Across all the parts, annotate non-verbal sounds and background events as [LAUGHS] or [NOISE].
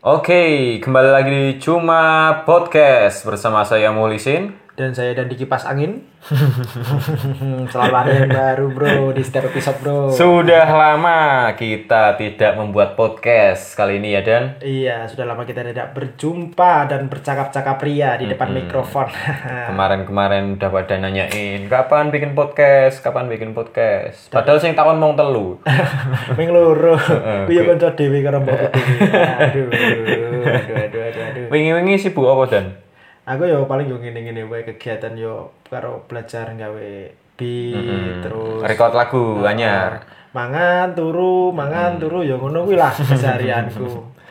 Oke, kembali lagi di Cuma Podcast bersama saya Mulisin. Dan saya dan di kipas angin. [LAUGHS] Selalu ada yang baru bro di setiap episode bro. Sudah lama kita tidak membuat podcast kali ini ya Dan. Iya, sudah lama kita tidak berjumpa dan bercakap-cakap pria di depan mikrofon. [LAUGHS] [LAUGHS] Kemarin-kemarin udah pada nanyain kapan bikin podcast, kapan bikin podcast. Padahal sing takon mong telu. Ming loro. Kuwi kanca dhewe karo mbok. Aduh, aduh, aduh, aduh, aduh. Wingi-wingi sibuk apa Dan? Aku yo paling yo ngene-ngene wae kegiatan yo karo belajar gawe beat terus Record lagu anyar. mangan turu, mangan turu yo ngono kuwi lah keseharianku.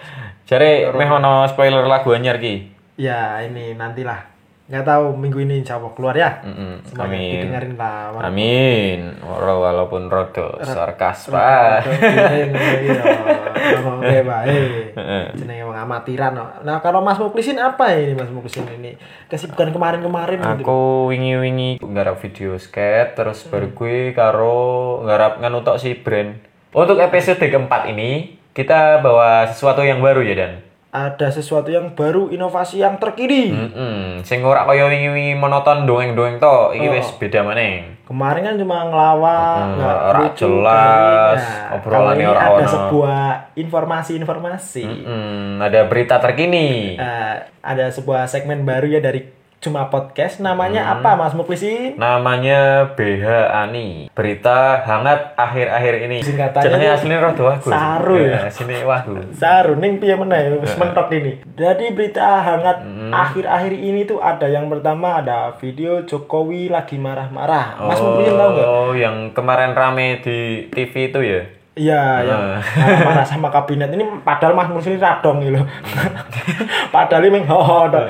[LAUGHS] Jare meh ono spoiler lagu anyar ki. Ya, ini nantilah. Nggak tahu minggu ini insya Allah keluar ya. Mm-mm, Semoga Amin. didengarin lah. Amin. Wala- Walaupun rodo sarkas, Pak. Ngomong kayak baik. Jenenge wong amatiran. no. Nah, kalau Mas Muklisin apa ini Mas Muklisin ini? Kesibukan kemarin-kemarin. Aku wingi-wingi nggarap video skate terus baru gue karo nggarap nganu tok si brand. Untuk episode keempat ini kita bawa sesuatu yang baru ya Dan. Ada sesuatu yang baru, inovasi yang terkini. Mm sing ora kaya wingi-wingi monoton dongeng-dongeng tok, iki wis beda maneh. Kemarin kan cuma ngelawak, Hmm, nggak ora lucu, jelas, ini. Nah, obrolannya ini ora ada ono. sebuah informasi-informasi. Mm, ada berita terkini. Eh, ada sebuah segmen baru ya dari Cuma Podcast. Namanya Hmm. apa Mas Muklisin? Namanya BH Ani. Berita hangat akhir-akhir ini. Singkatannya Jenenge asline rada wagu. Saru ya? Sini wagu. Saru ning piye meneh wis mentok ini. Jadi berita hangat Hmm. akhir-akhir ini tuh ada yang pertama ada video Jokowi lagi marah-marah. Mas Muklisin tahu nggak? Oh, yang kemarin rame di TV itu ya? Iya, yang Ah. marah-marah sama kabinet ini padahal Mas Muklisin radong gitu. [LAUGHS] Padahal ini ho tok.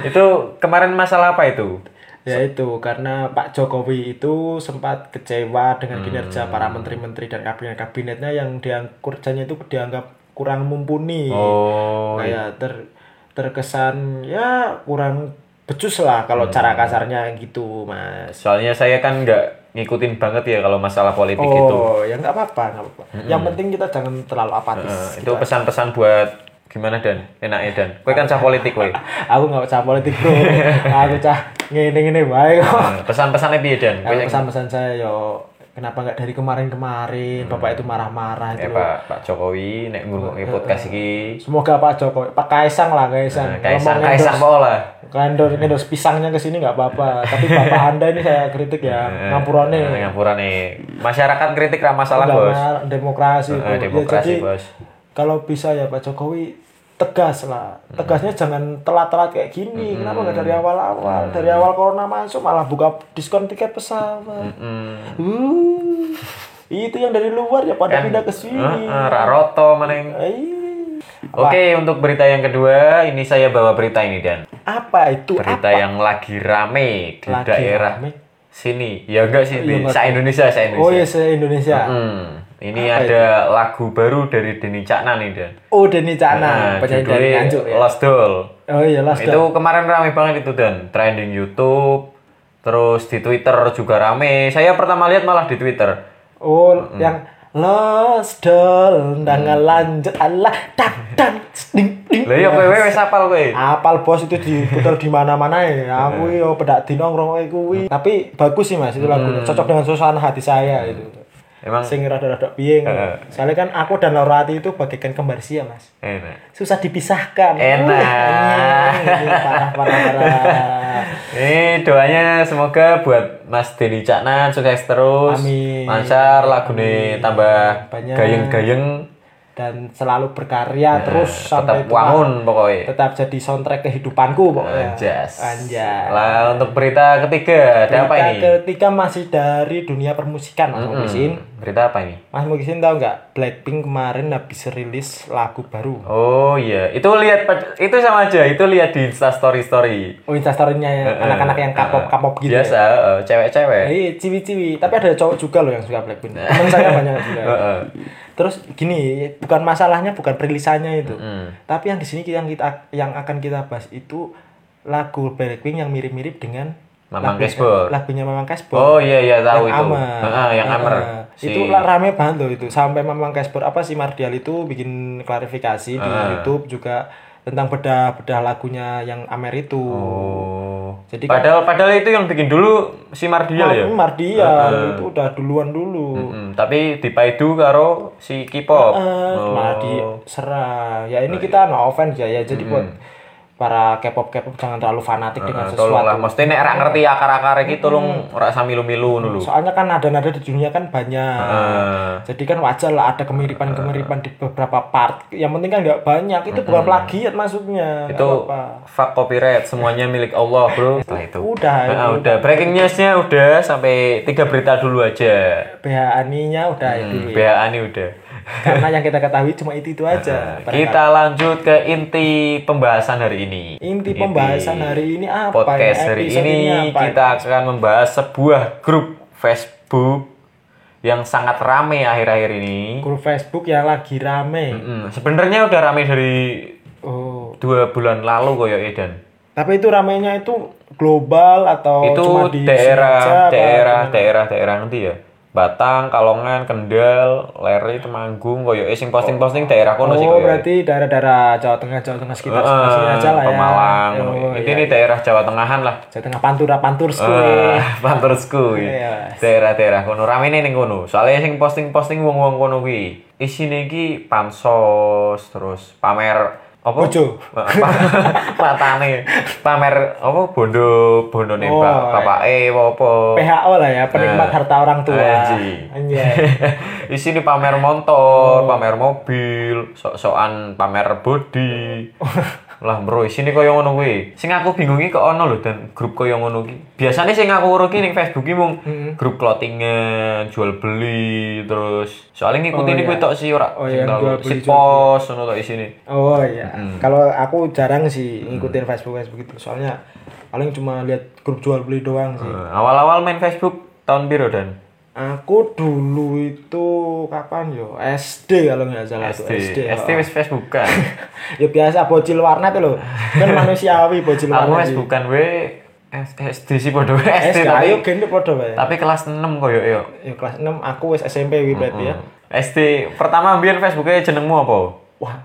Itu kemarin masalah apa itu? Ya itu karena Pak Jokowi itu sempat kecewa dengan Hmm. kinerja para menteri-menteri dan kabinet-kabinetnya yang diang kerjanya itu dianggap kurang mumpuni. Oh, kayak ter terkesan ya kurang becus lah kalau Hmm. cara kasarnya gitu mas soalnya saya kan nggak ngikutin banget ya kalau masalah politik itu. oh ya nggak apa-apa nggak apa-apa yang penting kita jangan terlalu apatis Eh, itu pesan-pesan buat gimana Dan? Enaknya Dan. Kowe kan cah politik kowe. [LAUGHS] aku nggak cah politik bro aku cah ngene ngene baik kok Eh, Pesan-pesannya piye Dan? Pesan-pesan saya yo kenapa nggak dari kemarin-kemarin bapak itu marah-marah Eh, itu Pak Pak Jokowi nek ngurungi podcast iki. semoga Pak Jokowi Pak Kaisang lah Kaisang Nah, Kaisang Ngomong Kaisang pola. Ngendor ngendor pisangnya ke sini nggak apa-apa. Tapi bapak anda ini saya kritik ya, ngampurane. Eh, Ngapurane. Masyarakat kritik ra masalah, Nggak Bos. demokrasi. Eh, kok. Ya, demokrasi, jadi Bos. Kalau bisa ya Pak Jokowi tegas lah. Tegasnya jangan telat-telat kayak gini. Kenapa nggak dari awal-awal? Dari awal corona masuk malah buka diskon tiket pesawat. Hmm. Uh, itu yang dari luar ya pada pindah ke sini. Heeh, ra roto meneng. Eh, Oke, untuk berita yang kedua, ini saya bawa berita ini Dan. apa itu? Berita apa? yang lagi rame di Lagi daerah rame? sini. Ya enggak sih, di enggak sa Indonesia, sa Oh Indonesia. ya se Indonesia. Hmm, ini Apa ada lagu baru dari Denny Cakna nih Dan. Oh Denny Cakna, Nah, penyanyi dari Nganjuk ya. Lost Doll. Oh iya Last itu kemarin rame banget itu dan trending YouTube terus di Twitter juga rame saya pertama lihat malah di Twitter Oh, yang Lost Doll ndangal lanjut Allah tak tak ding ding. lah ya kowe wis apal kowe Apal bos itu diputar di mana-mana ya. [LAUGHS] Aku yo pedak dino kuwi. Tapi bagus sih Mas itu lagunya. Cocok dengan suasana hati saya itu. Emang Sing rada-rada piye. Soalnya kan aku dan Laurati itu bagaikan kembar sia, Mas. enak Susah dipisahkan. Enak. Anjing, Parah parah parah. [LAUGHS] ini doanya semoga buat Mas Denny Caknan sukses terus Amin. lancar lagune tambah Banyak. gayeng-gayeng Dan selalu berkarya terus sampai tetap wangun pokoknya tetap jadi soundtrack kehidupanku pokoknya. Anjas. Anjas. Lah untuk berita ketiga ada apa Berita ini? ketiga masih dari dunia permusikan Mas Mukisin. Hmm, berita apa ini? Mas Mukisin tahu nggak Blackpink kemarin habis rilis lagu baru. Oh iya, itu lihat itu sama aja, itu lihat di Insta story story. Oh instastorynya ya, anak-anak yang kapop kapop gitu. Biasa, Ya. eh, cewek-cewek. Eh, ciwi-ciwi. Tapi ada cowok juga loh yang suka Blackpink. Teman saya banyak juga. [LAUGHS] Terus gini, bukan masalahnya bukan perilisannya itu. Hmm. Tapi yang di sini yang kita yang akan kita bahas itu lagu Blackpink yang mirip-mirip dengan Mamang Cashball. Lagunya Mamang Cashball. Oh iya iya tahu Yang itu. Amer. Heeh, yang. Amer. si Itu lah rame banget loh itu. Sampai memang Casper apa sih Mardial itu bikin klarifikasi di Ah. YouTube juga tentang bedah-bedah lagunya yang Amer itu. Oh. Jadi kan- padahal padahal itu yang bikin dulu si Mardial ya. Mardial itu udah duluan dulu. Mm, tapi dipaidu karo si K-pop. Eh, Oh. malah diserang. Ya ini kita no offense ya ya. Jadi buat para K-pop K-pop jangan terlalu fanatik dengan tolong lah, sesuatu. mesti nek ora ngerti akar-akar iki tolong ora samilu-milu ngono lho. Soalnya kan nada-nada di dunia kan banyak. Heeh. Jadi kan wajar lah ada kemiripan-kemiripan di beberapa part. Yang penting kan nggak banyak. Itu bukan plagiat maksudnya. Itu fuck copyright semuanya milik Allah bro setelah itu Udah, Nah, itu. udah breaking newsnya udah sampai tiga berita dulu aja BHANI-nya udah Hmm, itu. ya. Ini udah Karena yang kita ketahui cuma itu itu aja. kita lanjut ke inti pembahasan hari ini Inti pembahasan hari ini apa? podcast hari Episode ini apa? kita akan membahas sebuah grup Facebook yang sangat rame akhir-akhir ini grup Facebook yang lagi rame. Hmm, sebenarnya udah rame dari Oh. dua bulan lalu koyo Edan Tapi itu ramenya itu global atau itu cuma di daerah aja, daerah gimana? daerah daerah nanti ya Batang, Kalongan, Kendal, Leri, Temanggung, koyo eh, sing posting-posting daerah kono sih Oh, koyo. berarti daerah-daerah Jawa Tengah, Jawa Tengah sekitar Heeh, sini aja lah ya. Pemalang. Oh, Ini iya. daerah Jawa Tengahan lah. Jawa Tengah Pantura, Pantursku. Eh, [LAUGHS] Pantursku Iya, ya. Mas. Daerah-daerah kono rame ning kono. Soalnya sing posting-posting wong-wong kono kuwi isine iki pansos terus pamer apa? Bojo. Patane [LAUGHS] pamer apa bondo bondone Oh, oh, bapake apa apa. PHO lah ya, penikmat harta orang tua. Anjay. [LAUGHS] Di sini pamer motor, pamer mobil, sok-sokan pamer body. [LAUGHS] lah bro, sini koyo ngono kuwi. Sing aku bingung iki kok ono lho dan grup koyo ngono ki. Biasane sing aku urut ki ning Facebook ki mung grup clothingan, jual beli, terus soalnya ngikutin Oh, kuwi iya. tok sih ora Oh, sing yang beli, si pos ngono tok isine. Oh iya. Kalau aku jarang sih ngikutin Facebook Facebook itu. Soalnya paling cuma lihat grup jual beli doang sih. Eh, Awal-awal main Facebook tahun biru dan Aku dulu itu kapan yo? SD kalau nggak salah tuh SD, SD. SD wis Facebook kan. ya biasa bocil warnet lo. Kan manusiawi bocil Aku warnet. wis bukan we SD sih podo SD SD tapi ayo gini podo bae. tapi kelas 6 koyo yo. Ya kelas 6 aku wis SMP wi berarti ya. SD pertama biar Facebooknya jenengmu apa? Wah,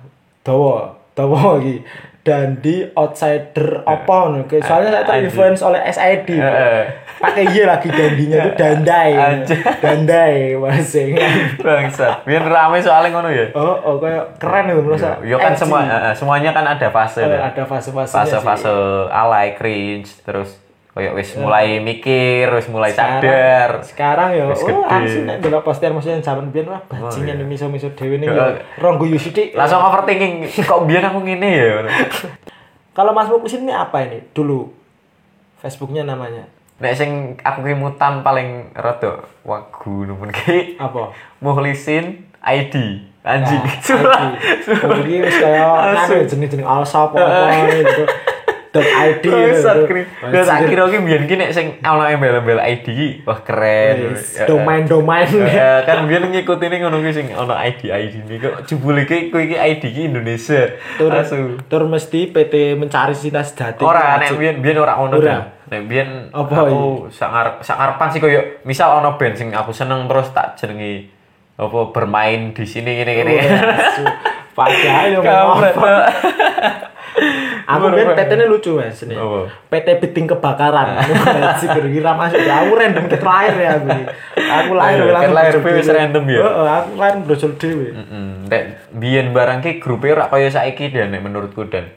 dawa, dawa iki. Dandi outsider apa ngono. Kayak Soalnya saya terinfluence oleh SID. Heeh. Pakai Y lagi dandinya itu [LAUGHS] dandai. Anjay. Dandai masing. [LAUGHS] Bangsat. Biar rame soalnya ngono ya. Oh, oh kayak keren itu merasa. Yo kan edgy. semua eh, semuanya kan ada fase. Ya. ada fase-fasenya sih. Fase-fase alay cringe terus koyo wis mulai mikir, wis mulai Sekarang- sadar. Sekarang ya, oh asli nek delok poster maksudnya zaman biyen wah bajingan oh, miso-miso dhewe ning Ya. rong guyu sithik. Langsung overthinking, kok biar aku ngene ya. [LAUGHS] Kalau Mas Muksin ini apa ini? Dulu Facebooknya namanya Nek sing aku ki mutan paling rada wagu numpun ki apa? Mukhlisin ID. Anjing. Nah. ID. Oh, ini wis kaya anu jenis-jenis alsa apa-apa [LAUGHS] gitu. Dot ID Bangsat gitu. ki biyen ki nek sing ana embel-embel ID ki wah keren. Yes, Ya, Domain-domain. Ya, kan biyen ngikutin ngono ki sing ana ID ID ini kok jebule ki kowe iki ID ki Indonesia. Tur, tur mesti PT mencari cinta sejati. Ora nek biyen biyen ora ono. Nek biyen aku sangar sangarepan sih koyo misal ono band sing aku seneng terus tak jenengi apa bermain di sini gini gini. Padahal yo. [LAUGHS] [LAUGHS] Aku biar PT ini lucu mas ini. Apa? PT Biting Kebakaran. Si kira masuk ya. Aku random [LAUGHS] ke terakhir ya aku. ini. Aku lahir Iya, kan lahir wis dhewe. random ya? Heeh, aku lahir brojol dhewe. Mm, nek biyen barang ki grupe ora kaya saiki dan nek menurutku dan.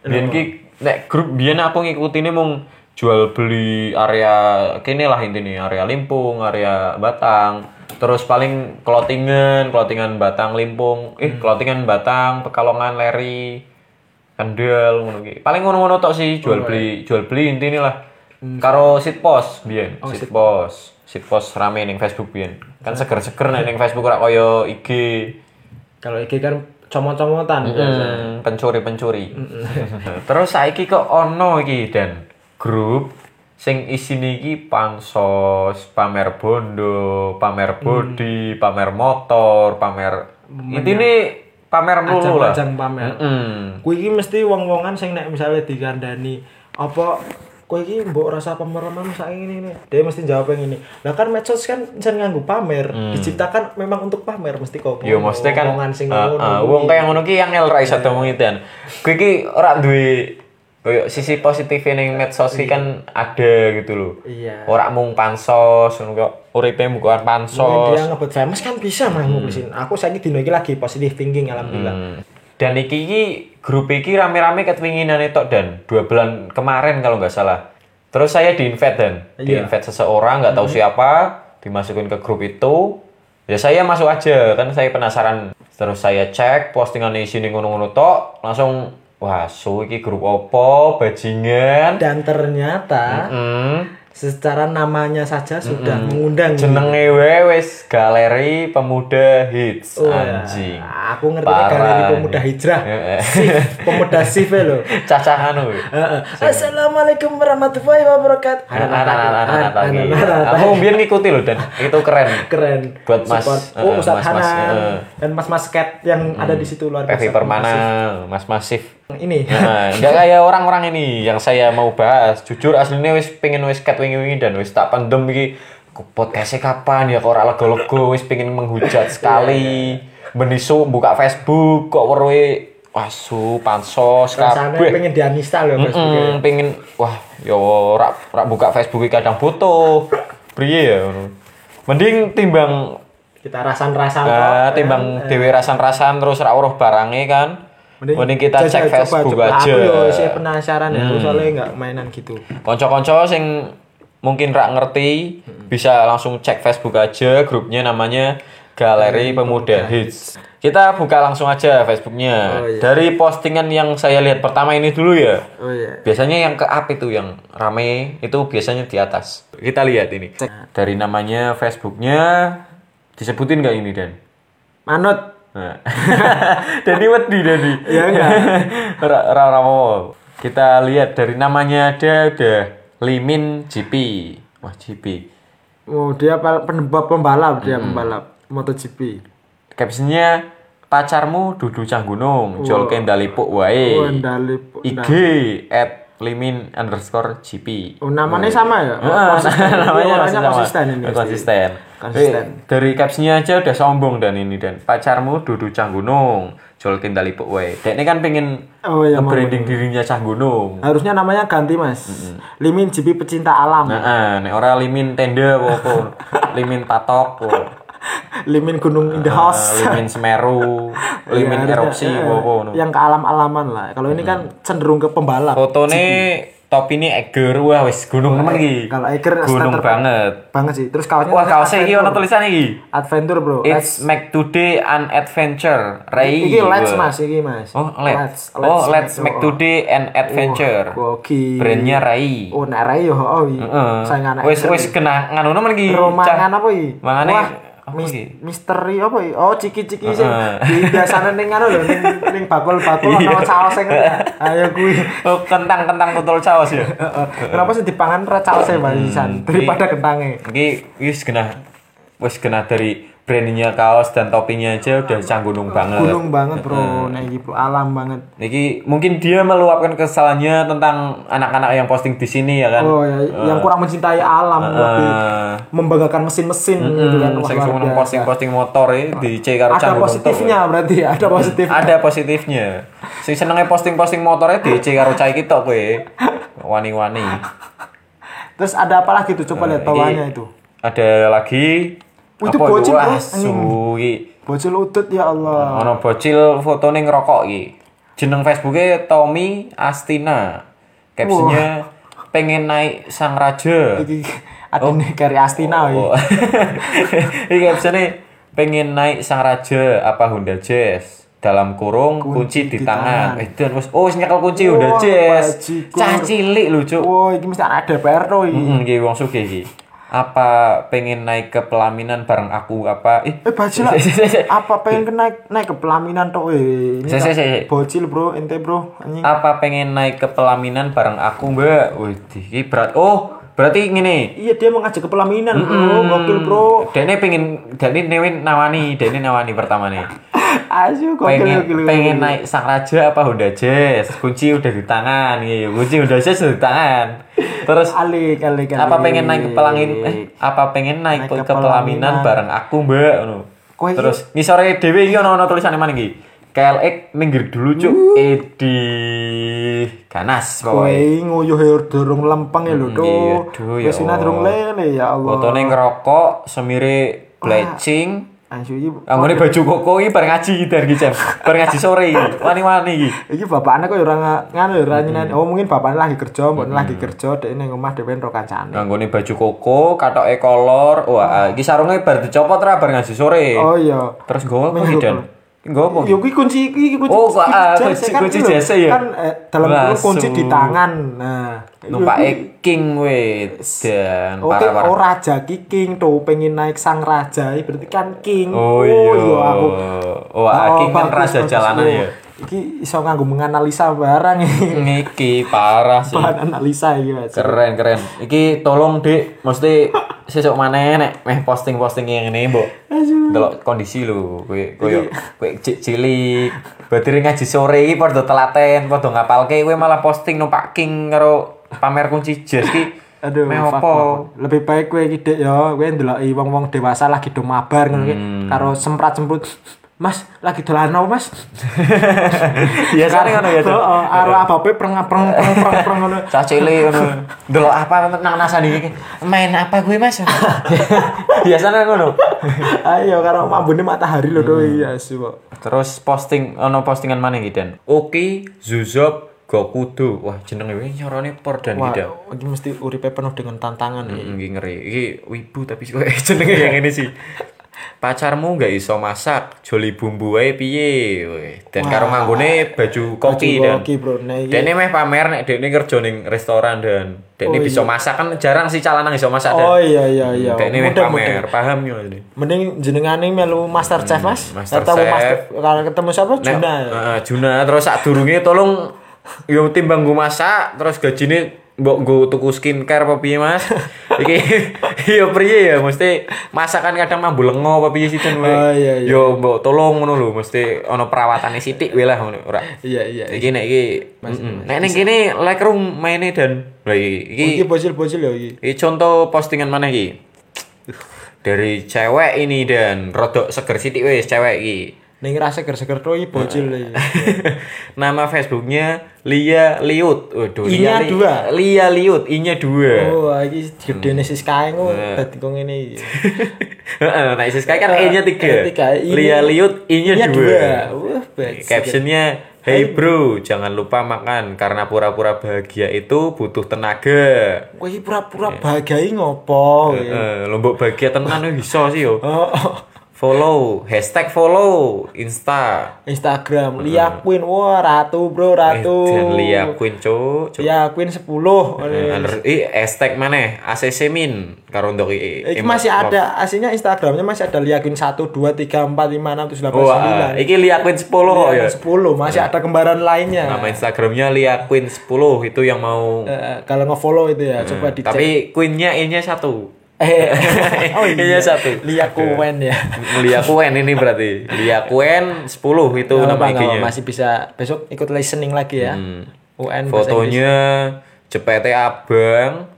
Biyen ki nek grup biyen aku ngikutine mung jual beli area kene lah intinya area Limpung, area Batang. Terus paling clothingan, clothingan Batang Limpung, eh clothingan Batang, Pekalongan Leri, Kendal ngono ki. Paling ngono-ngono tok sih jual beli, jual beli intine lah. Karo sitpos biyen, sitpos. Sitpos rame ning Facebook biyen. Kan seger-seger nek ning Facebook ora kaya IG. Kalau iki kan comot-comotan. Hmm, pencuri-pencuri. [LAUGHS] Terus saiki kok ono iki dan grup sing isine iki pansos, pamer bondo, pamer body, pamer motor, pamer intine pamer mulu lah. Ajang-ajang pamer. Hmm. Kuwi iki mesti wong-wongan sing nek misalnya digandani apa kowe iki mbok rasa pamer-pamer sak ini ini. Dia mesti jawab yang ini. Lah kan medsos kan jan nganggo pamer, diciptakan memang untuk pamer mesti kok. Yo mesti kan omongan sing uh, ngono. uh, wong kaya ngono ki yang ngel ra iso ngomong itu kan. Kowe iki ora duwe koyo sisi positif ning medsos ki kan ada gitu loh. Iya. Ora mung pansos ngono kok uripe bukan Mungkin pansos. dia ngebut famous kan bisa mah ngurusin. Aku saiki dino iki lagi positive thinking alhamdulillah. Hmm. Dan iki iki grup iki rame-rame ketwinginan tok dan dua bulan kemarin kalau nggak salah. Terus saya di invite dan Iya. invite seseorang nggak tahu siapa dimasukin ke grup itu. Ya saya masuk aja kan saya penasaran. Terus saya cek postingan di sini ngono-ngono tok langsung wah so iki grup opo bajingan. Dan ternyata Hmm. secara namanya saja sudah mengundang Jenenge we wis galeri pemuda hits Oh, ya. anjing. Aku ngerti galeri pemuda hijrah. Sif, pemuda sif ya lho. [LAUGHS] Cacah anu. we. Heeh. Assalamualaikum warahmatullahi wabarakatuh. Aku biar ngikuti loh dan itu keren. keren. Buat Mas, eh, Oh, Mas-mas, Hanan eh. dan Mas-mas Cat yang ada di situ luar biasa. Permana, Mas Masif. Ini. Nah, enggak kayak orang-orang ini yang saya mau bahas. Jujur aslinya wis pengen wis cat wingi-wingi dan wis tak pendem iki podcastnya kapan ya kok ora lego-lego wis pengen menghujat sekali. Benisu buka Facebook kok weruhe wasu pansos kabeh. pengen dianistal loh Facebook. Mm, pengen wah yo rak rak buka Facebook kadang foto. Priye ya. Mending timbang Kita rasan-rasan eh, kok, timbang ya. dhewe rasan-rasan terus ra uruh barange kan. Mending, kita jajal, cek coba, Facebook coba. aja. Aku yo saya penasaran ya, aku soalnya nggak mainan gitu. Konco-konco sing mungkin rak ngerti bisa langsung cek Facebook aja grupnya namanya Galeri Pemuda Hits. Kita buka langsung aja Facebooknya. Oh, iya. Dari postingan yang saya lihat pertama ini dulu ya. Oh iya. Biasanya yang ke up itu yang rame itu biasanya di atas. Kita lihat ini. Dari namanya Facebooknya disebutin nggak ini Dan? Manut. [LAUGHS] Nah. Dani wedi Dani. Ya enggak. [LAUGHS] Ora. Kita lihat dari namanya ada ada Limin GP. Wah GP. Oh, dia pal- pembalap pembalap Hmm. dia pembalap MotoGP. Captionnya pacarmu dudu cah gunung, jol kendalipuk wae. Oh. IG at limin underscore GP. Oh, namanya sama ya? Oh, konsisten. Dia [LAUGHS] namanya orangnya masih sama. konsisten ini. Konsisten. Konsisten. Eh, dari captionnya aja udah sombong dan ini dan pacarmu dudu cah gunung, jol kendalipuk wae. Dek ini kan pengen Oh iya, branding dirinya cah gunung. Harusnya namanya ganti, Mas. Limin GP pecinta alam. Nah, ah, nek ora limin tenda apa [LAUGHS] limin patok apa. Limin Gunung in the Ah, House. limin Semeru, [LAUGHS] limin Iya, erupsi eh. Yang ke alam-alaman lah. Kalau ini kan cenderung ke pembalap. Fotone top ini Eger wah wis gunung nemen iki. Kalau Eger gunung banget. Banget sih. Terus kaosnya Wah, kaosnya iki ono tulisan iki. Adventure, Bro. It's make today an adventure. Ray. Iki let's Mas, iki Mas. Oh, let's. Oh, let's make today an adventure. Oke. Brandnya Rai. Oh, nek Rai yo oh. iki. Heeh. Saingan Wis wis kena nganu nemen iki. Romangan apa iki? Mangane Wah, apa mis- iki? misteri apa iki? Oh, ciki-ciki Heeh. di biasane ning anu lho ning ning bakul-bakul Iya. ana saus sing [LAUGHS] ayo kuwi. Oh, kentang-kentang tutul caos ya. Kenapa sih dipangan ra saus e barisan daripada kentange? Iki wis kena wis kena dari brandingnya kaos dan topinya aja udah cah gunung banget. Gunung banget, Bro. Nek iki bro, alam banget. Niki mungkin dia meluapkan kesalahannya tentang anak-anak yang posting di sini ya kan. Oh ya, yang kurang mencintai alam lebih Eh, membanggakan mesin-mesin gitu kan. Biasa. posting-posting motor ya di C karo Ada positifnya berarti ya, ada positif. Ada positifnya. Sing senenge posting-posting motornya di C karo cah iki tok kowe. Wani-wani. Terus ada apa lagi tuh? Coba lihat Iki bawahnya itu. Ada lagi itu apa bocil, Bro. suwi. Bocil utut ya Allah. Ono bocil fotone ngerokok iki. Jeneng Facebooknya Tommy Astina. Captionnya pengen naik sang raja. Iki adine Kari Astina. Oh. [LAUGHS] Iki captionnya pengen naik sang raja apa Honda Jazz dalam kurung kunci, di, di tangan. tangan. Eh dan wis oh wis nyekel kunci Honda Jazz. Cah cilik lho, Cuk. Wah, iki mesti anak DPR to iki. Heeh, iki wong sugih iki. Apa pengen naik ke pelaminan bareng aku apa? Ih, Eh bajil. [LAUGHS] Apa pengen naik naik ke pelaminan tok eh. Ini si. Bocil, Bro, ente, Bro. Anjing. apa pengen naik ke pelaminan bareng aku mbak wih iki berat oh berarti gini Iya, dia mau ngajak ke pelaminan, Bro. Gokil, Bro. Dene pengen Dene newen nawani Dene nawani pertama nih Asu kok pengen pengen naik sang raja apa Honda Jazz? Kunci udah di tangan gitu kunci Honda Jazz udah di tangan. Terus alik alik alik. apa pengen naik ke pelangin eh, apa pengen naik, Naik ke, ke pelaminan bareng aku mbak? Kowe iki- terus ngisore dhewe iki ono ono tulisannya mana iki KLX minggir dulu cuk. Edi ganas Kowe nguyuh durung lempeng ya lho to. iya, duh, ya Wis Allah. durung lele ya Allah. fotone ngerokok semire bleaching Asu iki Anggone baju koko iki bareng ngaji iki dari jam. Bareng ngaji sore iki. Wani-wani iki. iki bapaknya kok ya ora nganu ya Hmm. ora nyeneni. Oh mungkin bapaknya lagi kerja, mbokne lagi kerja dek ning omah dhewe ro kancane. Anggone baju koko, katoke kolor. Wah, iki sarunge bar dicopot ra bareng ngaji sore. Oh iya. Terus nggowo apa Nggowo apa? Yo kuwi kunci iki kunci. Oh, ah, jazz, kunci- kan kunci jazz ya? Kan eh, dalam kurung kunci di tangan. Nah, Numpake king we dan Oke, parah-parah. oh raja ki king tuh pengen naik sang raja, ini berarti kan king. Oh iya. aku. Oh, ah, king kan raja jalanan Oh, ya. Iki iso nganggo menganalisa barang iki. Iki parah sih. [LAUGHS] Bahan analisa iki, Mas. Keren keren. Iki tolong Dik, mesti sesuk maneh nek meh posting-posting yang ini, Mbok. Delok kondisi lho, kowe koyo kowe cik cilik. Badire ngaji sore iki padha telaten, padha ngapalke kowe malah posting numpak king karo pamer kunci jazz ki. Aduh, meh opo? Lebih baik kowe iki Dik ya, kowe ndeloki wong-wong dewasa lagi do mabar ngono Hmm. karo semprot-semprot. Mas, lagi dolan apa, Mas? [LAUGHS] Biasane ngono ya. Heeh, karo abape preng preng preng preng preng ngono. [LAUGHS] Cah cilik ngono. [LAUGHS] Delok apa nang nasani iki? Main apa gue, Mas? Biasanya ngono. Ayo karo mambune matahari lho to iya. Terus posting ono postingan mana iki Dan? Oki Zuzop Gokudo. Wah, jenenge wae nyorone por dan Wah, iki iki mesti uripe penuh dengan tantangan iki. Iki ngeri. Iki wibu tapi kok jenenge yang ini sih. Pacarmu nggak iso masak, joli bumbu wae piye. Dan karo nganggone baju koki dan. koki, Bro. Nah, Dene meh pamer nek dekne kerja ning restoran dan dekne bisa masak kan jarang sih calanang iso masak dan. Oh iya iya iya. Dekne meh Mudah, pamer, paham yo ini. Mending jenengane melu Master Chef, Mas. Hmm, Master Atau Chef. Master kalau ketemu siapa? Nek, Juna. Heeh, Juna terus sak durunge tolong yo timbang gue masak terus gajine mbok gue tuku skincare apa piye Mas? [LAUGHS] Iki yo priye ya mesti masakan kadang mambu lengo apa piye we. Oh, iya, iya. Yo mbok tolong ngono lho mesti ana perawatane sithik wae lah ngono ora. Iya iya. Iki nek iki nek ning kene Lightroom maine dan lha iki Iki bocil-bocil ya iki. iki contoh postingan mana iki? Dari cewek ini dan rodok seger sithik wis cewek iki. Ning rasa seger-seger to iki bocil iki. [LAUGHS] Nama Facebooknya Lia Liut. Waduh, I-nya dua. Lia Liut, I-nya dua. Oh, iki gedene sis kae ngono Nah. dadi kok ngene iki. [LAUGHS] Heeh, nah sekali kan E-nya tiga. E tiga, I- Lia Liut, I-nya I-nya dua. Wah, bajingan. Captionnya Hey bro, jangan lupa makan karena pura-pura bahagia itu butuh tenaga. Iki pura-pura bahagia iki ngopo? iki? Eh, lombok bahagia tenan wih, bisa sih yo. Oh, oh. Follow, hashtag follow, Insta. Instagram Lia Queen wah ratu bro ratu. Eh, Lia Queen cuk. cuk. Lia Queen 10. Eh, Ih, hashtag mana? ACC min karo ndok i- Iki emot- masih ada aslinya Instagramnya masih ada Lia Queen 1 2 3 4 5 6 7 8 Wah, 9. iki Lia Queen 10 Lia ya. 10 masih ada kembaran lainnya. Nama Instagramnya Lia Queen 10 itu yang mau Eh, kalau nge-follow itu ya coba dicek. tapi Queennya E-nya satu. Eh [LAUGHS] oh E-nya satu. Lia Queen ya. Lia Queen ini berarti. Lia Queen 10 itu nama IG-nya. masih bisa besok ikut listening lagi ya. Hmm. UN. Fotonya jepete abang,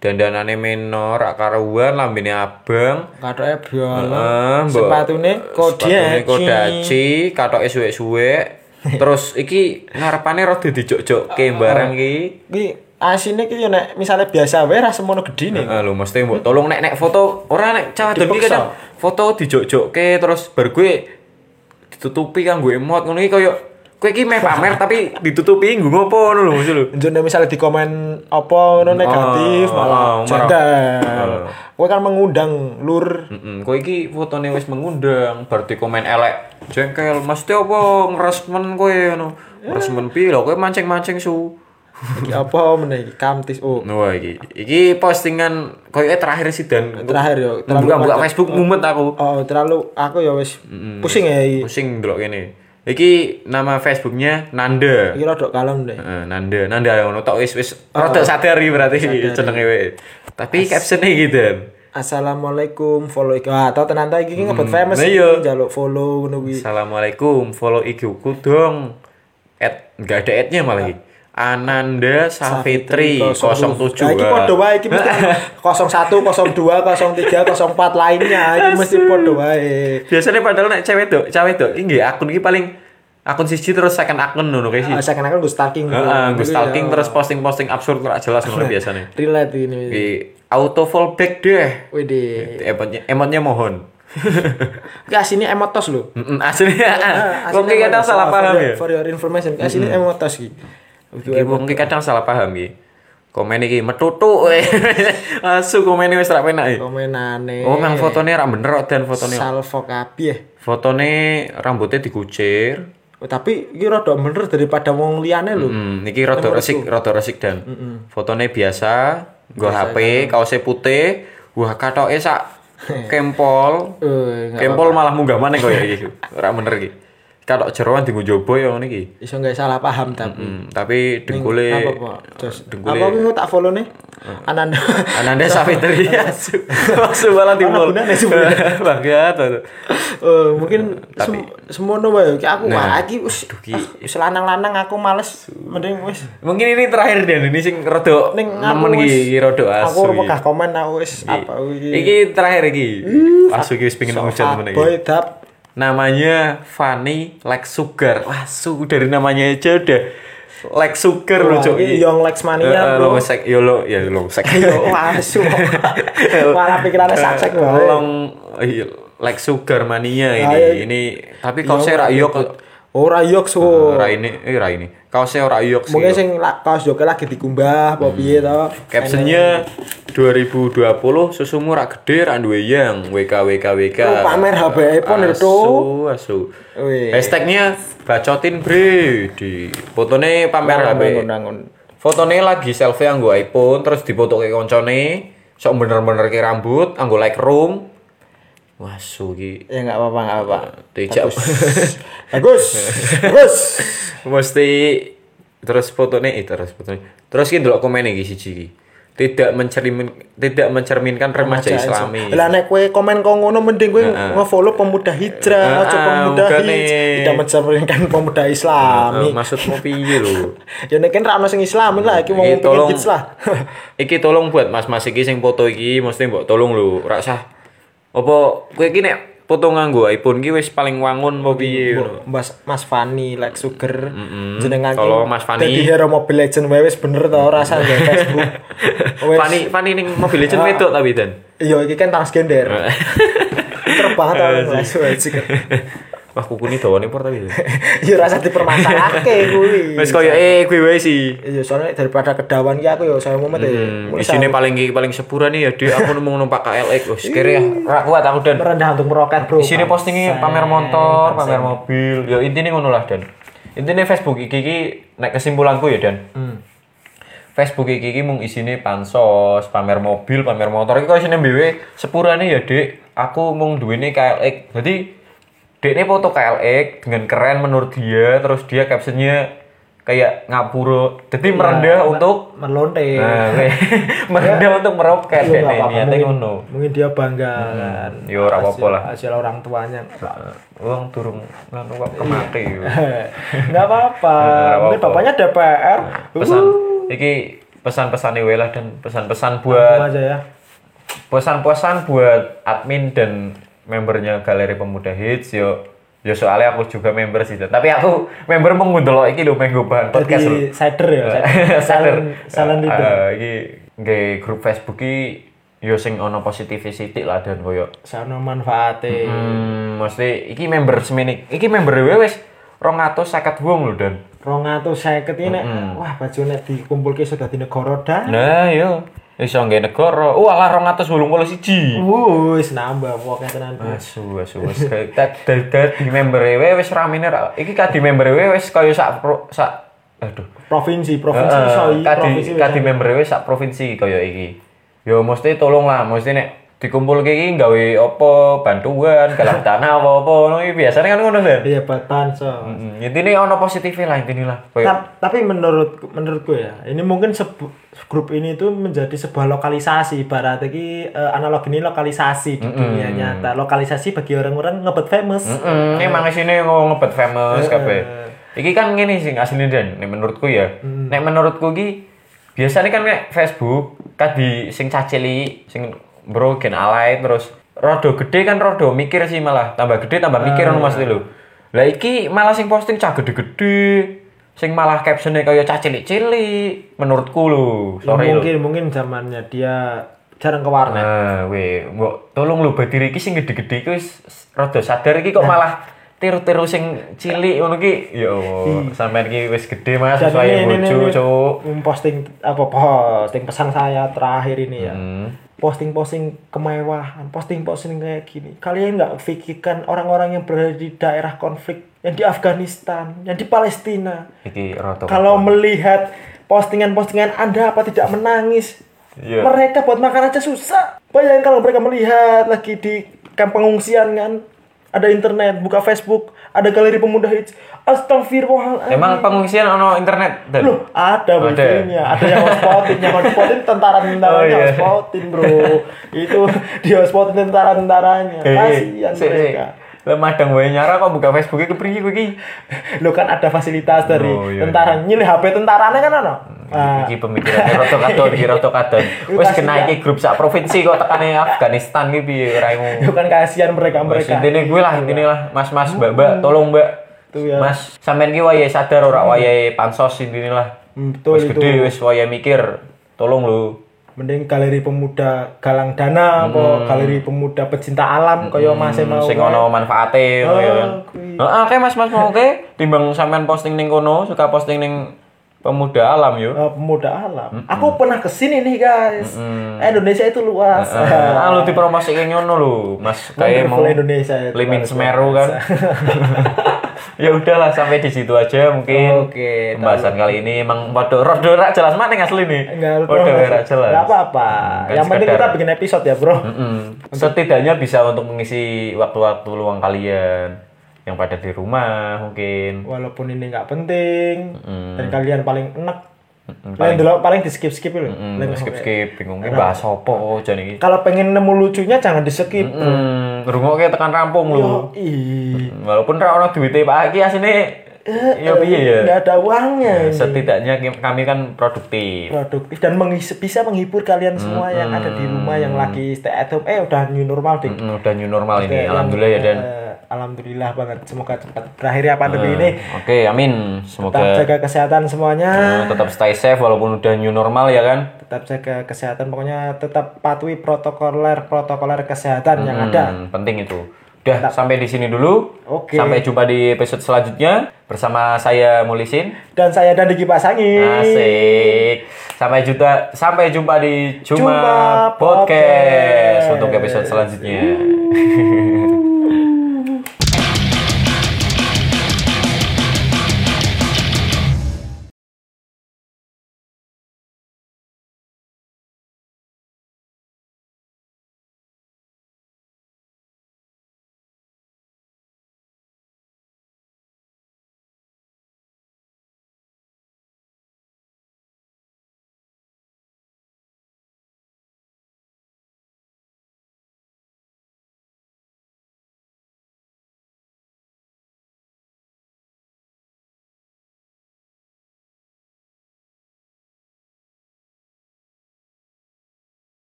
dandanane menor, akaruan, lambene abang. Katoknya biolog. Heeh, mbok. Sepatune Sepatune Kodachi. Kodachi, katoke suwek-suwek. [LAUGHS] Terus iki ngarepane rada dijok-jokke barang iki. Iki asine ki yo nek misale biasa wae ra semono gedine. Heeh lho mesti mbok tolong nek nek foto ora nek cah wadon iki kadang foto dijok-jokke terus bar gue ditutupi kanggo emot ngono iki koyo kowe iki meh pamer tapi ditutupi nggo ngopo ngono lho maksud lho. Njone misale di komen apa ngono negatif Oh, malah jengkel. Oh. Kowe kan mengundang lur Heeh, kowe iki fotone wis mengundang berarti komen elek jengkel mesti apa ngeresmen kowe ngono. Ngeresmen piye lho kowe mancing-mancing su. Iki apa meneh iki kamtis oh. Wah iki iki postingan koyo terakhir sih dan Terakhir yo terlalu buka-buka banyak- Facebook mumet aku. Oh, terlalu aku ya wis pusing ya iki. Pusing ndelok kene. Iki nama Facebooknya Nanda. Iki rada kalem deh. Heeh, Nanda, Nanda yang ngono tok wis wis rada sadar iki berarti jenenge wae. Tapi captionnya gitu. Assalamualaikum follow iki. Ah, tau tenan ta iki ki ngebut famous Nah, iya. njaluk follow ngono kuwi. Assalamualaikum, follow IG ku dong. At nggak ada adnya malah iki. Ananda Safitri 07. Nah, iki padha wae iki mesti 01, 02, 03, 04 lainnya iki mesti padha wae. Biasanya padahal nek cewek dok, cewek dok, ini nggih akun iki paling akun siji terus second akun ngono kayak sih. Ah, saya kenal gue stalking. Heeh, gue Gitu stalking terus posting-posting absurd ora jelas ngono [LAUGHS] biasanya. relate ini. Di auto fallback deh. Wede. Emotnya, emotnya mohon. [LAUGHS] Ki asine emotos lho. Mm, Aslinya, wong ki asine kadang emotos. salah Ah, paham ya. For your information, asine emotos ki. Iki wong ki kadang salah paham ki. Komen iki metutuk we. [LAUGHS] Asu komen wis ra penak iki. Komenane. Oh, mang fotone ra bener kok dan fotone. Salvo kabeh. Fotone rambutnya dikucir. Oh, tapi iki rada bener daripada wong liyane lho. Hmm, iki rada resik, rada resik dan. Fotone biasa, nggo HP, kaosnya putih, wah katoke sak [LAUGHS] kempol. Kempol malah munggah maneh koyo iki. Ora bener iki. Katok jeroan dienggo jobo ya ngene iki. iso nggak salah paham tapi. Hmm, tapi dengkule? Terus dengkule apa kuwi tak follow nih? Ananda. Ananda [LAUGHS] Safitri asu. Asu malah. [LAUGHS] Banget. aduh. Eh, mungkin sem semono wae ki aku Nah, iki wis ah, wis lanang-lanang aku males mending wis Mungkin ini terakhir dan ini sing rada ning nemen iki, iki rada asu. Aku pegah komen aku wis apa iki. Iki terakhir iki. Asu iki wis pengen ngucap temen iki. Boy dap Namanya Fanny Like Sugar. Wah, su dari namanya aja udah Like Sugar loh, Cuk. Iki Young Lex Mania, Eh, bro. Long sek yo lo ya long sek. Yo asu. [LAUGHS] Malah pikirannya saksek wae. Long iya, Like Sugar Mania ini. Ah, iya. Ini tapi kau saya ra yok Ora yok so. ra ini eh ra ini. Kau saya ora yok sih. Mungkin sing kaos joke lagi dikumbah apa piye to. Captionnya 2020 susumu rak gede rak duwe yang WK WK WK. Oh, pamer HP iPhone itu. Asu asu. Hashtagnya bacotin bre di fotone pamer HP. Bangun-bangun. Fotone lagi selfie anggo iPhone terus dipoto ke koncone. Sok bener-bener ke rambut anggo like room. Wah su ki. Ya enggak apa-apa, enggak apa-apa. Tidak. Bagus. Bagus. [LAUGHS] Mesti terus fotone eh terus fotone. Terus ki ndelok komen iki siji iki. Tidak mencermin tidak mencerminkan remaja islami. Lah nek kowe komen kok ngono mending kowe nge-follow pemuda hijrah, aja pemuda hijrah. Tidak mencerminkan pemuda Eh, islami. maksudmu piye lho? [LAUGHS] Ya nek kan ra ono sing islami lah iki wong pengen lah. iki tolong buat mas-mas iki sing foto iki mesti mbok tolong lho, ra sah. Apa kowe iki nek foto nganggo iPhone iki wis paling wangun apa piye lho? Mas Mas Fani like sugar jenengan Tolong Mas Fani. Dadi hero Mobile Legend wae wis bener to rasa nggak Facebook. [LAUGHS] Fani Fani ning Mobile Legends wedok tapi Dan. Iya iki kan transgender. [LAUGHS] Terus banget Iya, wes sih. [LAUGHS] Wah kuku ini dawane por tapi. Iya [LAUGHS] rasa dipermasalahke [LAUGHS] kuwi. Wis koyo eh kuwi wae sih. Iya soalnya daripada kedawan ki aku ya saya mumet ya. Hmm, isine paling paling sepura nih ya, Dik. Aku [LAUGHS] nemu numpak KLX. Wis ya. Ra kuat aku Dan. merendah untuk meroket, Bro. Di sini postingnya pamer motor, pamer mobil. Ya intinya ngono lah Dan. Intinya Facebook iki iki nek kesimpulanku ya Dan. Hmm. Facebook iki iki mung isine pansos, pamer mobil, pamer motor. Iki kok isine BW sepurane ya, Dik. Aku mung duwene KLX. Jadi Dek ini foto KLX dengan keren menurut dia, terus dia captionnya kayak ngapuro. Jadi merendah untuk melonte. Nah, [LAUGHS] kayak merendah untuk meroket Iya, nggak apa-apa. Niatnya Mungkin- ngono. Mungkin dia bangga kan. Ya, ora apa-apa lah. Hasil orang tuanya. Uang turun nganu kok. Enggak [LAUGHS] apa-apa. [LAUGHS] Nggak Mungkin apa-apa. bapaknya DPR. pesan Uh, iki pesan-pesan lah dan pesan-pesan buat ya. pesan-pesan buat admin dan membernya Galeri Pemuda Hits yo yo soalnya aku juga member sih tapi aku member mengundelok iki lho menggo bahan podcast lho Jadi cider ya. Salon salon leader. Eh, iki nggih grup Facebook iki yo sing ono positivity lah dan koyo Sana manfaate. hmm, mesti iki member semini iki member wae wis 250 wong lho dan Rong atus seket ini, wah baju nek dikumpulke sudah di negara dah. Nah, yo. Iso nggih negara. Wah, lah 281. Wis nambah pokoknya tenan. Asu, asu, wis dadi member e wis ramene ra. Iki kadi member e wis kaya sak sak aduh. Provinsi, provinsi iso iki, kadi kadi member e sak provinsi kaya iki. Yo mesti tolong lah, mesti nek dikumpul iki gawe apa bantuan galang dana apa-apa ngono iki biasanya kan ngono kan. Iya buat bansos. Hmm, intine ono positifnya lah intine lah. Kayak Ta- tapi menurut menurutku ya, ini mungkin grup ini tuh menjadi sebuah lokalisasi. Ibarat ini eh, analog ini lokalisasi di dunia nyata. Lokalisasi bagi orang-orang ngebet famous. Mm, emang sini ngebet famous kabeh. Iki kan ngene sing asline dan nek menurutku ya. Nek menurutku ki biasanya kan nek Facebook kan di sing cacili sing bro gen alay terus rodo gede kan rodo mikir sih malah tambah gede tambah mikir ngono Mas lho. Lah iki malah sing posting cah gede-gede sing malah captionnya kaya cah cilik-cilik menurutku. Ya, Sorry lho. mungkin mungkin zamannya dia jarang ke warnet. Nah, we, mbok tolong lu badiri iki sing gede-gede wis rada sadar iki kok malah tiru-tiru sing cilik ngono ki. Ya Allah, sampean iki wis gede Mas, sesuai bojo, Cuk. posting apa posting pesan saya terakhir ini ya. Hmm. Posting-posting kemewahan, posting-posting kayak gini. Kalian nggak pikirkan orang-orang yang berada di daerah konflik, yang di Afghanistan, yang di Palestina. Iki Kalau melihat postingan-postingan Anda apa tidak menangis? Iya. Mereka buat makan aja susah. Bayangkan kalau mereka melihat lagi di kamp pengungsian kan, ada internet, buka Facebook, ada galeri pemuda hits. Astagfirullahaladzim. Emang pengungsian ono internet dan Loh, ada wifi-nya. Ada yang hotspotin, yang hotspotin tentara-tentaranya [LAUGHS] Oh, iya. hotspotin, Bro. Itu [LAUGHS] di hotspotin tentara-tentaranya. Kasihan mereka. Lah madang wae nyara kok buka Facebook iki kepriye kowe iki? Lo kan ada fasilitas dari Oh, iya, tentara. Nyilih HP tentaranya kan ono. Nah, Iki pemikirannya rada kadon iki rada kadon. [LAUGHS] Wis kena iki grup sak provinsi kok tekane Afghanistan iki piye raimu? itu kan kasihan mereka-mereka. Intine gue lah, intine lah, Mas Mas Mbak Mbak, tolong Mbak. Tuh ya. Mas, sampean ki wayahe sadar ora wayahe pansos intine lah. Hmm, betul Wis gede wis wayahe mikir. Tolong lu. Mending galeri pemuda galang dana apa galeri pemuda pecinta alam kaya masih mau. sing kan. ono manfaate ngono ya kan. Heeh, oke Mas Mas mau oke. Timbang sampean posting ning kono, suka posting ning pemuda alam yo. Eh, pemuda alam. Aku pernah ke sini nih guys. Indonesia itu luas. Ah, lu dipromosikan ngono lho, Mas. Kayak mau Indonesia Limin Semeru kan. [LAUGHS] ya udahlah sampai di situ aja mungkin. Oke, Pembahasan kali ini emang waduh rodo rak jelas mana asli nih. Waduh rak jelas. Enggak apa-apa. kan Yang penting kita bikin episode ya, Bro. Mm-mm. Setidaknya bisa untuk mengisi waktu-waktu luang kalian yang pada di rumah mungkin. Walaupun ini nggak penting Mm. dan kalian paling enak. Mm, Kalian dulu paling di skip skip dulu. Mm, skip skip bingung bahas apa aja nih. Kalau pengen nemu lucunya jangan di skip. Hmm, ngrungokke tekan rampung lu. Walaupun ra ono duwite Pak iki asine ya piye ya. Nggak ada uangnya. ini. Setidaknya kami kan produktif. produktif dan bisa menghibur kalian semua yang ada di rumah yang lagi stay at home eh udah new normal deh Mm, udah new normal ini. Alhamdulillah ya dan eh, alhamdulillah banget semoga cepat berakhir ya pandemi ini Oke, amin. tetap Semoga jaga kesehatan semuanya eh, tetap stay safe walaupun udah new normal ya kan. Tetap jaga kesehatan pokoknya tetap patuhi protokoler protokoler kesehatan yang ada Hmm, penting itu. Udah sampai di sini dulu. Oke. Sampai jumpa di episode selanjutnya bersama saya Mulisin. dan saya dan Diki Pasangi Asik. Sampai jumpa sampai jumpa di Cuma, Cuma Podcast Podcast. untuk episode selanjutnya. [LAUGHS]